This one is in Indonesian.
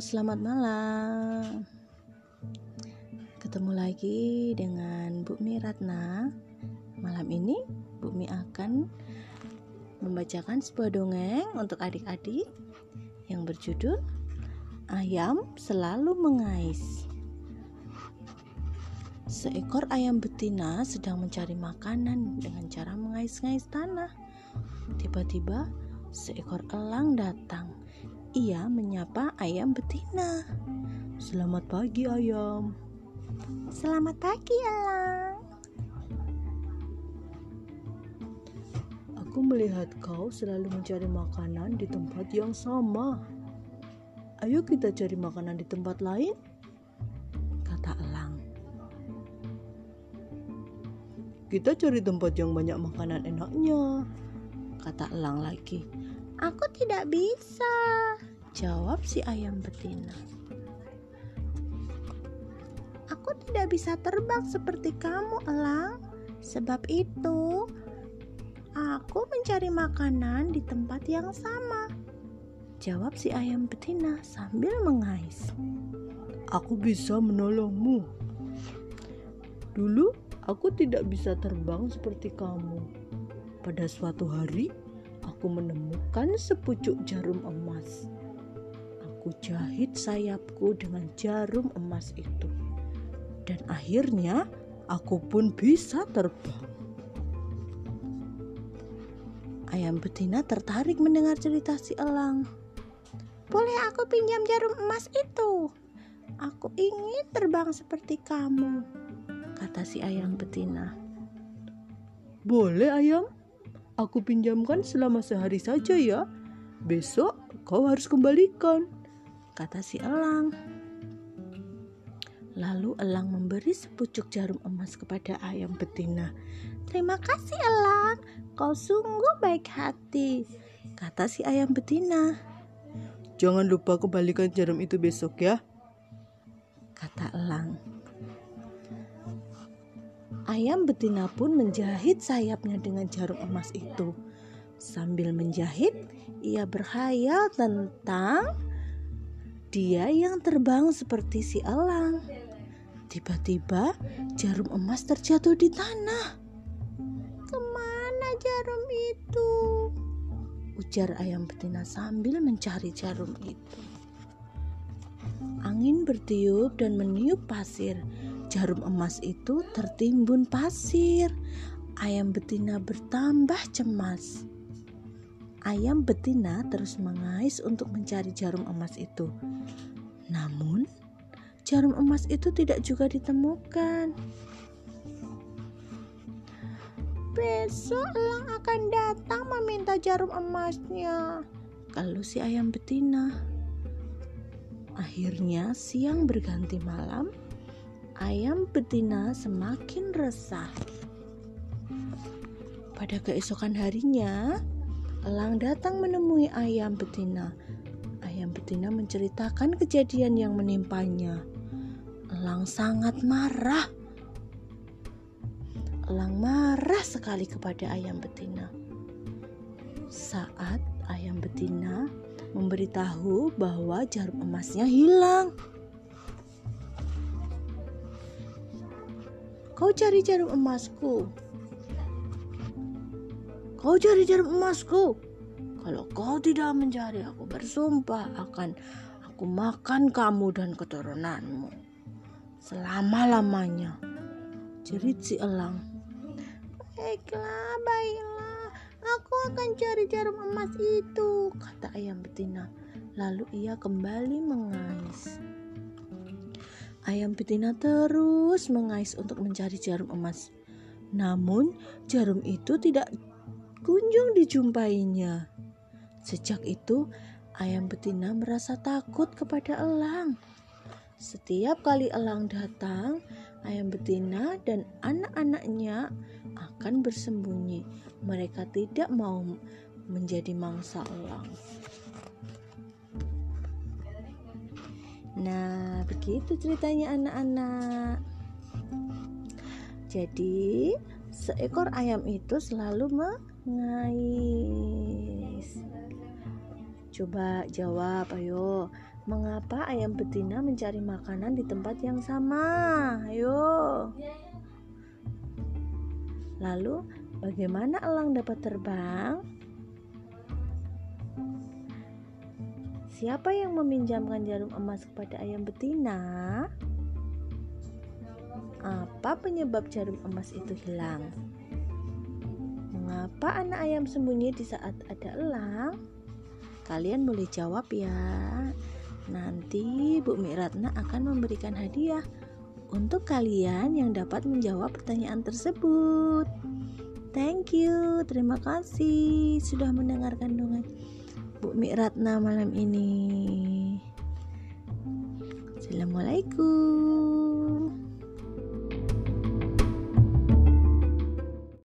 selamat malam. Ketemu lagi dengan Bu Mi Ratna. Malam ini Bu Mi akan membacakan sebuah dongeng untuk adik-adik yang berjudul Ayam Selalu Mengais. Seekor ayam betina sedang mencari makanan dengan cara mengais-ngais tanah. Tiba-tiba seekor elang datang ia menyapa ayam betina. Selamat pagi ayam. Selamat pagi elang. Aku melihat kau selalu mencari makanan di tempat yang sama. Ayo kita cari makanan di tempat lain, kata elang. Kita cari tempat yang banyak makanan enaknya, kata elang lagi. Aku tidak bisa, jawab si ayam betina. Aku tidak bisa terbang seperti kamu, elang. Sebab itu, aku mencari makanan di tempat yang sama. Jawab si ayam betina sambil mengais. Aku bisa menolongmu. Dulu aku tidak bisa terbang seperti kamu. Pada suatu hari, aku menemukan sepucuk jarum emas. Aku jahit sayapku dengan jarum emas itu, dan akhirnya aku pun bisa terbang. Ayam betina tertarik mendengar cerita si elang. Boleh aku pinjam jarum emas itu? Aku ingin terbang seperti kamu, kata si ayam betina. Boleh ayam, Aku pinjamkan selama sehari saja ya. Besok kau harus kembalikan, kata si elang. Lalu elang memberi sepucuk jarum emas kepada ayam betina. Terima kasih elang, kau sungguh baik hati, kata si ayam betina. Jangan lupa kembalikan jarum itu besok ya, kata elang. Ayam betina pun menjahit sayapnya dengan jarum emas itu. Sambil menjahit, ia berhayal tentang dia yang terbang seperti si elang. Tiba-tiba jarum emas terjatuh di tanah. Ke mana jarum itu? Ujar ayam betina sambil mencari jarum itu. Angin bertiup dan meniup pasir jarum emas itu tertimbun pasir. Ayam betina bertambah cemas. Ayam betina terus mengais untuk mencari jarum emas itu. Namun, jarum emas itu tidak juga ditemukan. Besok elang akan datang meminta jarum emasnya. Kalau si ayam betina. Akhirnya siang berganti malam, ayam betina semakin resah. Pada keesokan harinya, elang datang menemui ayam betina. Ayam betina menceritakan kejadian yang menimpanya. Elang sangat marah. Elang marah sekali kepada ayam betina. Saat ayam betina memberitahu bahwa jarum emasnya hilang. Kau cari jarum emasku. Kau cari jarum emasku. Kalau kau tidak mencari, aku bersumpah akan aku makan kamu dan keturunanmu selama-lamanya. Jerit si elang. Baiklah, baiklah. Aku akan cari jarum emas itu, kata ayam betina. Lalu ia kembali mengais. Ayam betina terus mengais untuk mencari jarum emas. Namun, jarum itu tidak kunjung dijumpainya. Sejak itu, ayam betina merasa takut kepada elang. Setiap kali elang datang, ayam betina dan anak-anaknya akan bersembunyi. Mereka tidak mau menjadi mangsa elang. Nah, begitu ceritanya anak-anak. Jadi, seekor ayam itu selalu mengais. Coba jawab, ayo. Mengapa ayam betina mencari makanan di tempat yang sama? Ayo. Lalu, bagaimana elang dapat terbang? Siapa yang meminjamkan jarum emas kepada ayam betina? Apa penyebab jarum emas itu hilang? Mengapa anak ayam sembunyi di saat ada elang? Kalian boleh jawab ya. Nanti Bu Miratna akan memberikan hadiah untuk kalian yang dapat menjawab pertanyaan tersebut. Thank you, terima kasih sudah mendengarkan dongeng Bu Miratna malam ini. Assalamualaikum.